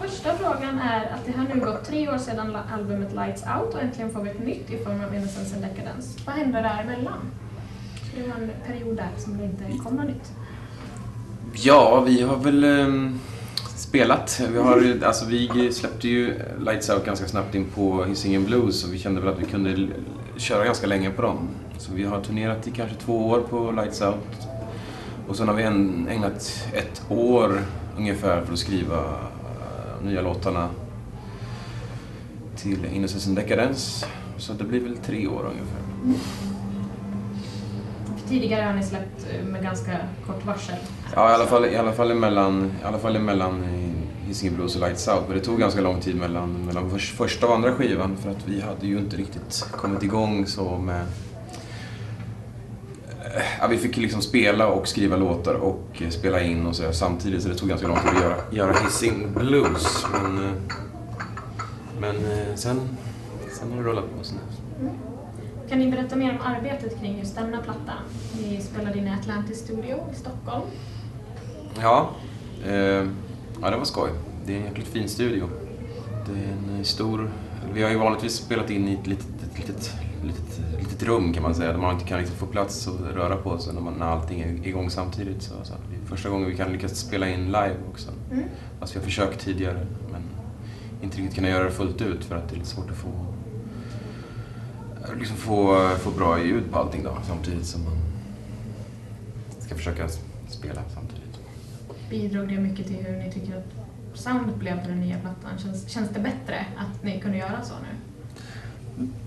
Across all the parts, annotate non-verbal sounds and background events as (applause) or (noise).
Första frågan är att det har nu gått tre år sedan albumet Lights Out och äntligen får vi ett nytt i form av Innocence and Decadence. Vad hände däremellan? Det var en period där som det inte kom något nytt. Ja, vi har väl um, spelat. Vi, har, alltså, vi släppte ju Lights Out ganska snabbt in på Hisingen Blues och vi kände väl att vi kunde köra ganska länge på dem. Så vi har turnerat i kanske två år på Lights Out. Och sen har vi ägnat ett år ungefär för att skriva nya låtarna till Innocence and Decadence. Så det blir väl tre år ungefär. Mm. Tidigare har ni släppt eh, med ganska kort varsel. Ja, i alla fall, i alla fall emellan, i alla fall emellan Hisingen Blues och Lights Out. Men det tog ganska lång tid mellan, mellan första och andra skivan för att vi hade ju inte riktigt kommit igång så med... Ja, vi fick liksom spela och skriva låtar och spela in och så samtidigt så det tog ganska lång tid att göra, göra Hising Blues. Men, eh, men eh, sen, sen har det rullat på. Mm. Kan ni berätta mer om arbetet kring just denna platta? Ni spelade in i Atlantis Studio i Stockholm. Ja, eh, ja det var skoj. Det är en jäkligt fin studio. Det är en eh, stor... Vi har ju vanligtvis spelat in i ett litet, ett litet, litet, litet rum kan man säga, där man inte kan liksom få plats och röra på sig när, man, när allting är igång samtidigt. Så, så det är första gången vi kan lyckas spela in live också. Mm. Fast vi har försökt tidigare, men inte riktigt kunna göra det fullt ut för att det är lite svårt att få liksom få, få bra ljud på allting då, samtidigt som man ska försöka spela samtidigt. Bidrog det mycket till hur ni tycker att soundet blev på den nya plattan? Känns, känns det bättre att ni kunde göra så nu?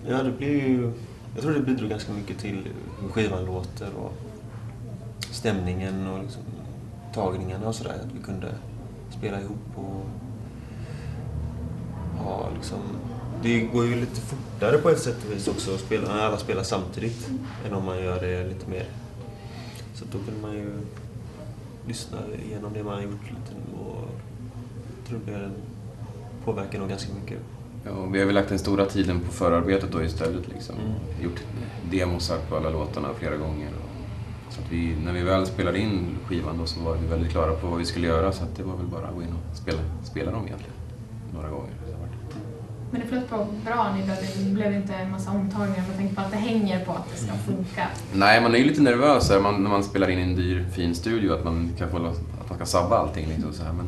Ja, det blir ju... Jag tror det bidrog ganska mycket till hur skivan låter och stämningen och liksom tagningarna och sådär. Att vi kunde spela ihop och ha liksom det går ju lite fortare på ett sätt och vis också att spela, när alla spelar samtidigt än om man gör det lite mer. Så då kan man ju lyssna igenom det man har gjort lite och jag tror det påverkar nog ganska mycket. Ja, vi har väl lagt den stora tiden på förarbetet då istället. Liksom. Mm. Gjort demosar på alla låtarna flera gånger. Så att vi, när vi väl spelade in skivan då så var vi väldigt klara på vad vi skulle göra så att det var väl bara att gå in och spela, spela dem egentligen. Några gånger. Men det flöt på bra, ni blev, blev inte en massa omtagningar med tanke på att det hänger på att det ska funka? Nej, man är ju lite nervös här, man, när man spelar in i en dyr, fin studio, att man kan få att man ska sabba allting. Liksom, så här. Men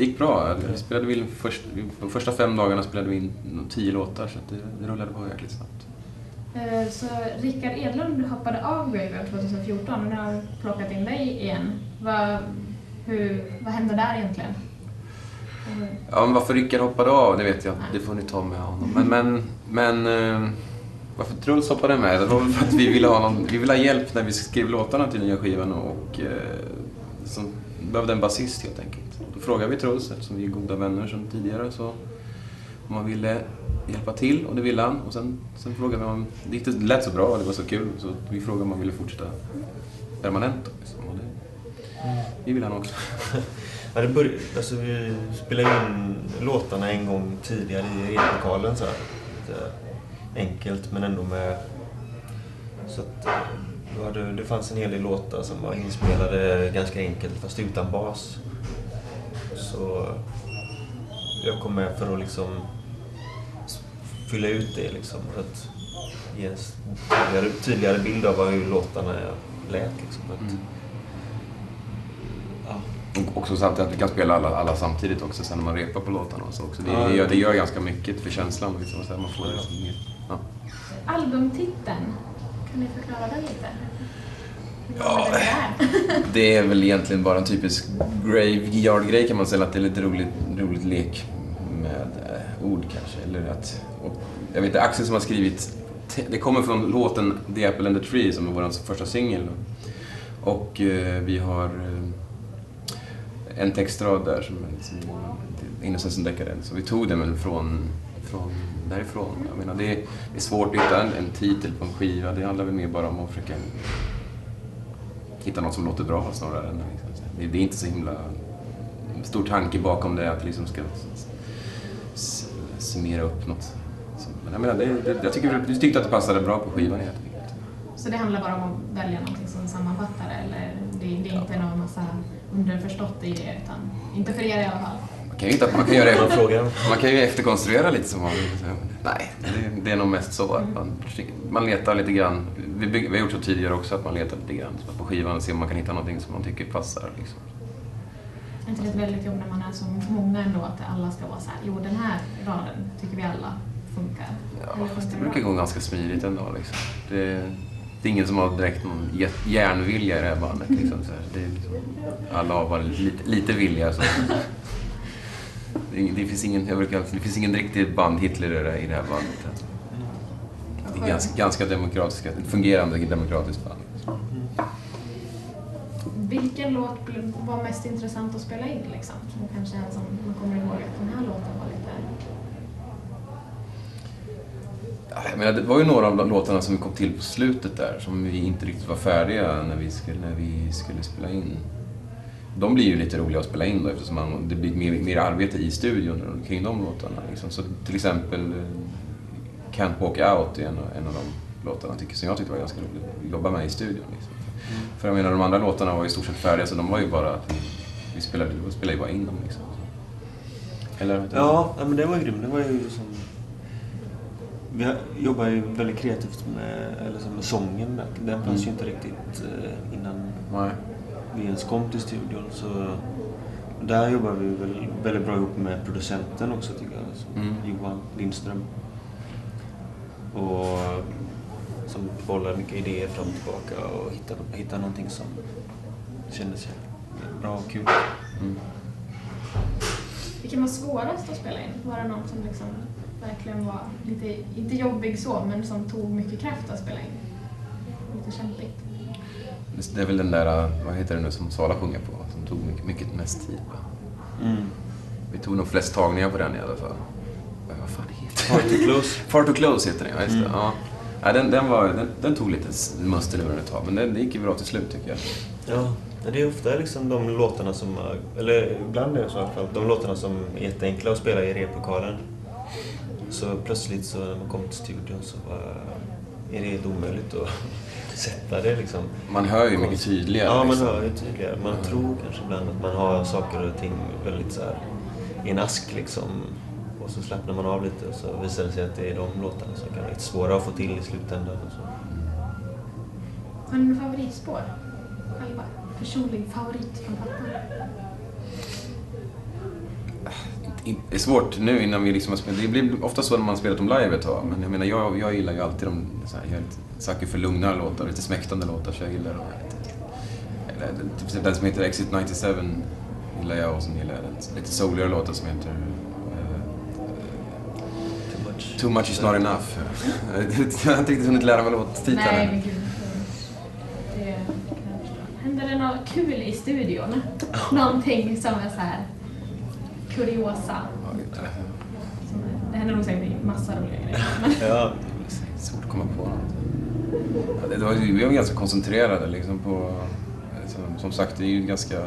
det gick bra. Vi spelade vi först, de första fem dagarna spelade vi in tio låtar, så det, det rullade på jäkligt snabbt. Eh, så Rickard Edlund hoppade av Graveyard 2014 och nu har plockat in dig igen. Vad, hur, vad hände där egentligen? Ja, men varför Rickard hoppade av, det vet jag Det får ni ta med honom. Men, men, men eh, varför Truls hoppade med? Det var för att vi ville ha, någon, vi ville ha hjälp när vi skrev låtarna till nya skivan och eh, som behövde en basist helt enkelt. Då frågade vi Truls, eftersom vi är goda vänner sedan tidigare, så om han ville hjälpa till och det ville han. Och sen, sen frågade vi om, det lät så bra och det var så kul så vi frågade om han ville fortsätta permanent. Liksom. Och det, vi ville han också. (laughs) Ja, det började, alltså, vi spelade in låtarna en gång tidigare i replokalen så här. Lite enkelt men ändå med... Så att, hade, det fanns en hel del låtar som var inspelade ganska enkelt fast utan bas. Så jag kom med för att liksom fylla ut det liksom. För att ge en tydligare, tydligare bild av hur låtarna lät. Liksom. Mm. Och också samtidigt att vi kan spela alla, alla samtidigt också sen när man repar på låtarna. Så också. Det, det, gör, det gör ganska mycket för känslan. Liksom, så man får liksom, ja. Albumtiteln, kan ni förklara den lite? Ja, det är väl egentligen bara en typisk graveyard-grej kan man säga. Att det är lite roligt, roligt lek med eh, ord kanske. Eller att, och, jag vet inte, Axel som har skrivit, det kommer från låten The Apple and the Tree som är vår första singel. Och eh, vi har eh, en textrad där som är liksom, Innocence and Decadence. Så vi tog den väl från, från därifrån. Jag menar, det, är, det är svårt att hitta en, en titel på en skiva. Det handlar väl mer bara om att försöka hitta något som låter bra snarare än liksom, det, är inte så himla stor tanke bakom det att liksom ska summera upp något. Men jag menar, det, det, jag tycker du tyckte att det passade bra på skivan helt enkelt. Så det handlar bara om att välja någonting som sammanfattar eller det, det är inte ja. någon massa underförstått i det, utan inte för er i alla fall. Kan ju hitta, man kan göra frågar. Man kan ju efterkonstruera lite som man vill. Nej, det, det är nog mest så. att Man, man letar lite grann. Vi, bygg, vi har gjort så tidigare också, att man letar lite grann på skivan och ser om man kan hitta någonting som man tycker passar. Liksom. Är inte det ett väldigt jobb när man är så många ändå, att alla ska vara så här, jo den här raden tycker vi alla funkar. Ja, fast det funkar brukar bra? gå ganska smidigt ändå. Liksom. Det, det är ingen som har direkt någon jä- järnvilja i det här bandet. Liksom. Så här, det är liksom, alla har bara lite, lite vilja. Så. Det, finns ingen, jag brukar, det finns ingen riktig band-Hitler i det här bandet. Det är ganska, ganska demokratiskt, ett fungerande demokratiskt band. Vilken låt var mest intressant att spela in liksom? Som kanske en som man kommer ihåg att den här låten var lite... Ja, Jag menar, det var ju några av låtarna som kom till på slutet där som vi inte riktigt var färdiga när vi skulle, när vi skulle spela in. De blir ju lite roliga att spela in då eftersom man, det blir mer, mer arbete i studion kring de låtarna. Liksom. Så till exempel eh, Can't Walk Out är en, av- en av de låtarna tycker, som jag tyckte var ganska roligt att jobba med i studion. Liksom. För jag menar, de andra låtarna var i stort sett färdiga så de var ju bara att vi, vi spelade, vi spelade ju bara in dem. Liksom. Eller? Ja, men det var ju grymt. Det var ju som... Vi jobbar ju väldigt kreativt med, eller så med sången. Den fanns ju inte riktigt eh, innan Nej. Vi ens kom till studion. Så där jobbar vi väl väldigt bra ihop med producenten också tycker jag. Som Mm. Johan Lindström. Och som bollar mycket idéer fram och tillbaka och hittar, hittar någonting som kändes bra och kul. Mm. Vilken var svårast att spela in? Var det någon som liksom verkligen var lite, inte jobbig så, men som tog mycket kraft att spela in? Lite kämpigt. Det är väl den där, äh, vad heter det nu, som Sala sjunger på, som tog mycket, mycket mest tid. Mm. Vi tog nog flest tagningar på den i alla fall. Vad fan heter Far too close. Far to close heter den, ja. Just det. Mm. Ja. Ja, den, den, var, den, den tog lite musten ur den ett tag, men den, det gick ju bra till slut tycker jag. Ja, det är ofta liksom de låtarna som, eller ibland är det så i alla fall, de låtarna som är jätteenkla att spela i replokalen. Så plötsligt så när man kommer till studion så bara, är det helt omöjligt att sätta det liksom. Man hör ju mycket tydligare. Ja, man liksom. hör ju tydligare. Man tror kanske ibland att man har saker och ting väldigt så här i en ask liksom. Och så slappnar man av lite och så visar det sig att det är de låtarna som kan vara lite svåra att få till i slutändan. Och så. Har ni några favoritspår? Själva? Personlig favorit från plattan? Det är svårt nu innan vi liksom har spelat. Det blir ofta så när man spelat dem live ett tag. Men jag menar, jag, jag gillar ju alltid de så här, jag är lite för lugnare låtar, lite smäktande låtar. Så jag gillar de här lite... Eller typ den som heter Exit 97 gillar jag och sen gillar jag den lite souligare låtar som heter eh, Too much. Too much is not enough. (laughs) jag har inte riktigt hunnit lära mig låttiteln Nej, än. men gud. Det kan jag förstå. Händer det något kul i studion? Någonting som är så här kuriosa? Det händer nog säkert massa roliga grejer. (laughs) Ja, Svårt att komma på något. Ja, det var, ju- vi var ganska koncentrerade liksom på... Som, som sagt, det är ju ganska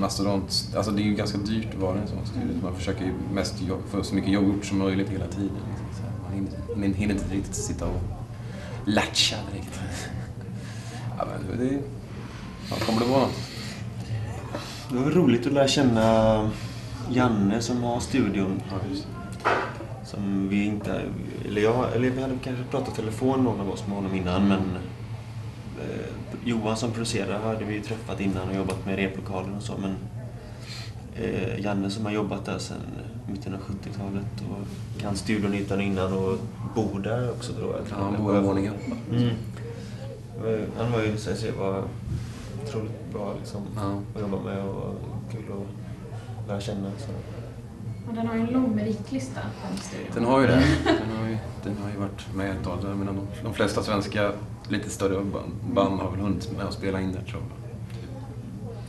mastodont... Alltså det är ju ganska dyrt att vara en sån studio. Man försöker ju mest få så mycket jobb gjort som möjligt hela tiden. Liksom. Man hinner, man hinner inte riktigt sitta och latcha direkt. Ja, men det... Ja, kommer det vara något? det var roligt att lära känna Janne som har studion. Som vi inte... Eller, jag, eller vi hade kanske pratat telefon någon av oss med honom innan men eh, Johan som producerar hade vi ju träffat innan och jobbat med replokalen och så men eh, Janne som har jobbat där sedan mitten av 70-talet och kan studion utan innan och bor där också tror jag. Ja, han bor en våning upp. Mm. Eh, Han var ju, så jag var otroligt bra liksom, Ja. att jobba med och kul att lära känna. Så. och den har ju en lång meritlista, den studion. Den har ju det. Den har ju, den har ju varit med ett tag. Jag menar, de, de flesta svenska lite större band, band har väl hunnit med att spela in där tror jag.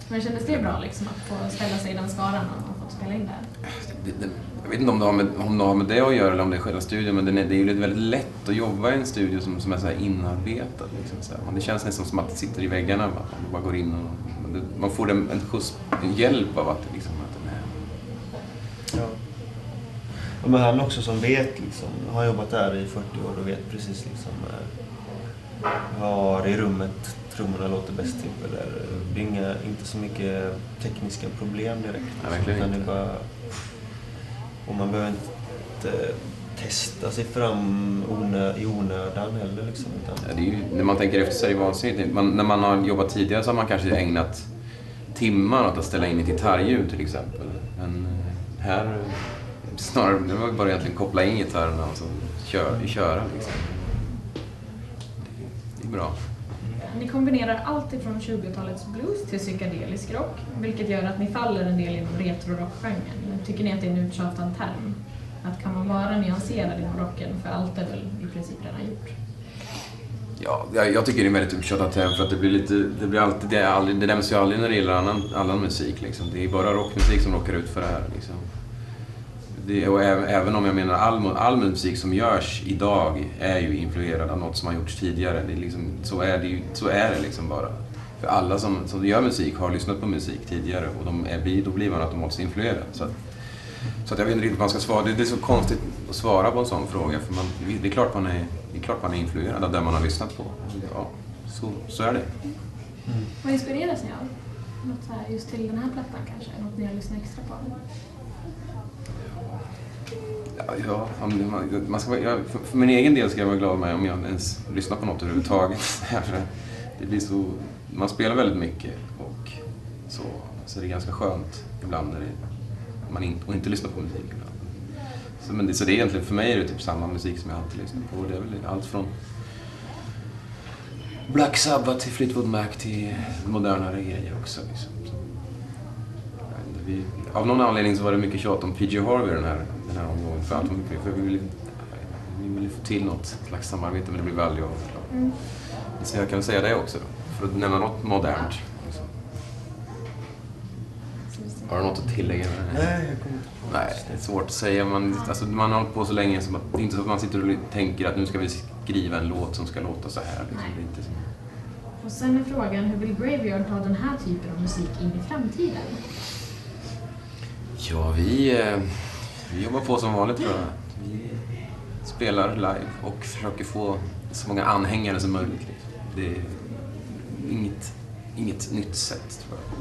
Men kändes det bra liksom att få ställa sig i den skaran och fått spela in där? Det, det, jag vet inte om det, har med, om det har med det att göra eller om det är själva studion, men den är, det är ju väldigt lätt att jobba i en studio som, som är så här inarbetad. Liksom, så här. Det känns nästan som att det sitter i väggarna. Man bara går in och man, det, man får en, en, skjuts, en hjälp av att, det liksom, att den är... Ja. Och men han också som vet, liksom, har jobbat där i 40 år och vet precis liksom, eh, var i rummet trummorna låter bäst ihop. Eller, det är inga, inte så mycket tekniska problem direkt. Nej, verkligen Utan inte. bara, och man behöver inte testa sig fram onö, i onödan heller. Liksom, Ja, Det är ju, när man tänker efter så är det vansinnigt. Man, när man har jobbat tidigare så har man kanske ägnat timmar åt att ställa in ett gitarrljud till exempel. Men eh, här, eh, snarare, det var bara egentligen koppla in gitarrerna och så kör, köra liksom. Det, är bra. Ni kombinerar allt ifrån 20-talets blues till psykedelisk rock, vilket gör att ni faller en del inom retrorockgenren. Tycker ni att det är en uttjatad term? Att kan man vara nyanserad inom rocken, för allt är väl i princip redan gjort? Ja, jag, jag tycker det är en väldigt upptjatad term för att det blir lite, det blir alltid, det, är aldrig, det nämns ju aldrig när det gäller annan, annan musik liksom. Det är bara rockmusik som rockar ut för det här liksom. Det, och även, även om jag menar all, all musik som görs idag är ju influerad av något som har gjorts tidigare. Det är liksom, så, är det ju, så är det liksom bara. För alla som, som gör musik har lyssnat på musik tidigare och de är, då blir man automatiskt influerad. Så att, så att jag vet inte riktigt vad man ska svara. Det, det är så konstigt att svara på en sån fråga. För man, det, är klart man är, det är klart man är influerad av det man har lyssnat på. Ja, så, så är det. Vad inspireras ni av? Något så här, just till den här plattan kanske? Något ni har lyssnat extra på? Ja, ja, man, man ska, jag, för, för min egen del ska jag vara glad med om jag ens lyssnar på något överhuvudtaget. (laughs) Det blir så, man spelar väldigt mycket och så, så det är ganska skönt ibland när det, man in, och inte lyssnar på musik. Ibland. Så, men det, så det är egentligen, för mig är det typ samma musik som jag alltid lyssnar på. Det är väl allt från Black Sabbath till Fleetwood Mac till modernare grejer också. Liksom. Så, jag vet inte, vi, av någon anledning så var det mycket tjat om PG Harvey den här, den här omgången. För, allt var mycket, för vi ville vi ville få till något slags samarbete men det blev aldrig av. Mm. Så jag kan säga det också då, för att nämna något modernt. Liksom. Har du något att tillägga? med det? Nej, jag kommer inte på Nej, det är svårt att säga. Man, alltså, man har hållit på så länge så att det är inte så att man sitter och tänker att nu ska vi skriva en låt som ska låta så här. Liksom. Det är inte så. Och sen är frågan, hur vill Graveyard ha den här typen av musik in i framtiden? Ja, vi, eh, vi jobbar på som vanligt tror jag. Vi spelar live och försöker få så många anhängare som möjligt. Det är inget, inget nytt sätt tror jag.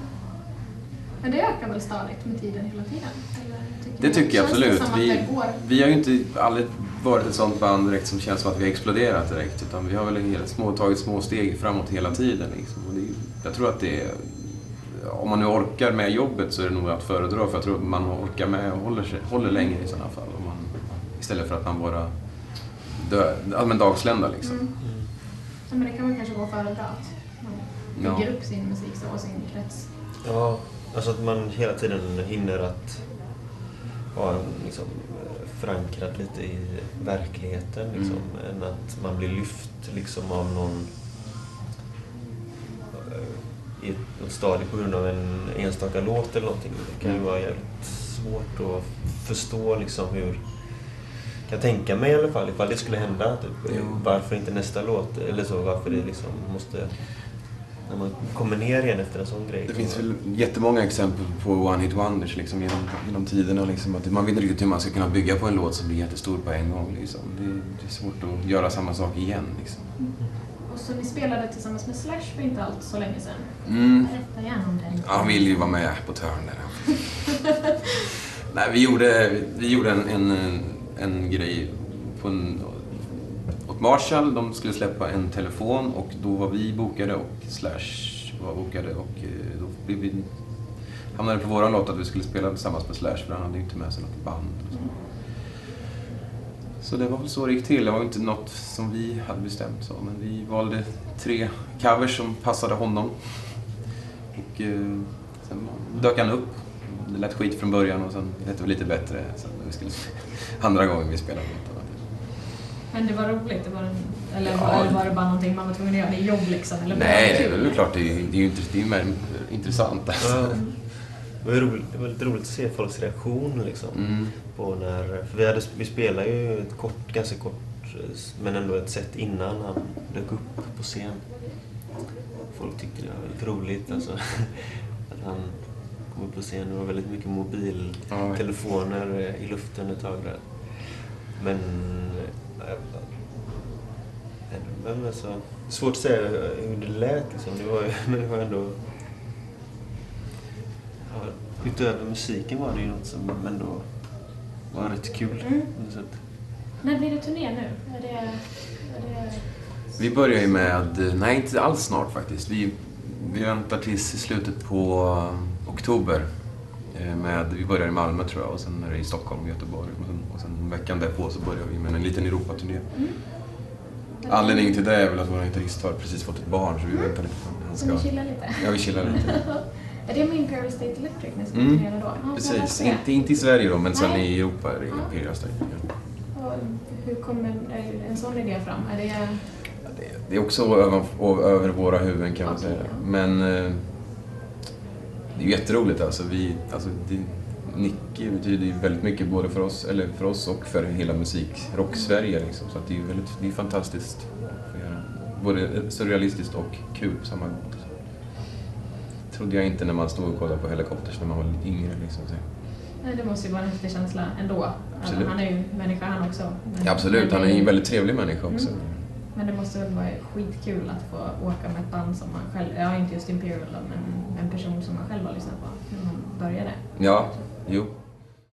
Men det ökar väl stadigt med tiden hela tiden? Tycker Det tycker jag absolut. Vi, vi har ju inte aldrig varit ett sånt band direkt som känns som att vi har exploderat direkt. Utan vi har väl hela, små, tagit små steg framåt hela tiden. Liksom. Och det, jag tror att det om man nu orkar med jobbet så är det nog att föredra. För jag tror att man orkar med och håller, sig, håller längre i sådana fall. Om man, istället för att man bara dö, ja, men dagslända liksom. Mm. Ja, men det kan man kanske vara föredra att man Ja. bygger upp sin musik så och sin krets. Ja, alltså att man hela tiden hinner att vara liksom, förankrad lite i verkligheten. Liksom, än att man blir lyft liksom, av någon i något stadie på grund av en enstaka låt eller någonting. Det kan ju vara jävligt svårt att förstå liksom, hur kan tänka mig i alla fall ifall det skulle hända. Typ. Varför inte nästa låt? Eller så, varför det liksom måste... När man kommer ner igen efter en sån grej. Det finns väl jättemånga exempel på one-hit wonders liksom, genom, genom tiderna. Liksom, att man vet inte riktigt hur man ska kunna bygga på en låt som blir jättestor på en gång. Liksom. Det, det är svårt att göra samma sak igen. Liksom. Och så ni spelade tillsammans med Slash för inte allt så länge sedan. Mm. Berätta gärna om det. Ja, han vill ju vara med på törn där. (laughs) Nej, vi gjorde, vi gjorde en, en, en grej på en, åt Marshall. De skulle släppa en telefon och då var vi bokade och Slash var bokade och eh, då blev vi, hamnade på våran låt att vi skulle spela tillsammans med Slash för han hade ju inte med sig något band. Så. Det var väl så det gick till. Det var inte något som vi hade bestämt så, men vi valde tre covers som passade honom. Och eh, sen dök han upp. Det lät skit från början och sen lät det lite bättre sen när vi skulle (laughs) andra gången vi spelade låtarna. Men det var roligt? Det var en, eller Ja. var, eller var det bara någonting man var tvungen att göra? Det är jobb liksom? Eller Nej, det är väl klart. Det är, det är ju inte, det är ju mer intressant. Alltså. Ja. Det var, roligt, det var lite roligt att se folks reaktion liksom. Mm. På när, för vi, hade, vi spelade ju ett kort, ganska kort, men ändå ett set innan han dök upp på scen. Folk tyckte det var väldigt roligt alltså. (laughs) Att han kom upp på scen. Det var väldigt mycket mobiltelefoner i luften ett tag där. Men eh, Men alltså, svårt att säga hur det lät liksom. Det var, (laughs) men det var ändå... Utöver musiken var det ju något som ändå var rätt kul. Mm. När blir det turné nu? Är det... Är det... Vi börjar ju med, nej inte alls snart faktiskt. Vi, vi väntar tills i slutet på oktober. eh, Med, vi börjar i Malmö tror jag och sen är det i Stockholm och Göteborg. Och sen, veckan därpå så börjar vi med en liten Europaturné. Mm. Anledningen till det är väl att vår gitarrist har precis fått ett barn så vi väntar lite på att han Så ni ska... chillar lite? Ja, vi chillar lite. (laughs) Är det med Imperial State Electric ni ska Mm. turnera då? Jag Precis, inte, inte i Sverige då men sen i Europa är det Ja. Imperial State. Ja. Hur kommer en sån idé fram? Är det... Ja, det- Det är också över, över våra huvuden kan man säga. ja. Men eh, det är ju jätteroligt alltså. Vi, alltså det, Nicky betyder ju väldigt mycket både för oss, eller för oss och för hela musik, rock-Sverige liksom. Så det är ju väldigt, det är fantastiskt. att få göra. Både surrealistiskt och kul på samma gång. Trodde jag inte när man stod och kollade på Helicopters när man var lite yngre liksom. Nej, det måste ju vara en häftig känsla ändå. Absolut. Han är ju människa han också. Men, Ja, absolut, han är ju en väldigt trevlig människa också. Mm. Men det måste väl vara skitkul att få åka med ett band som man själv, ja inte just Imperial men en person som man själv har lyssnat på när man började. Ja, jo.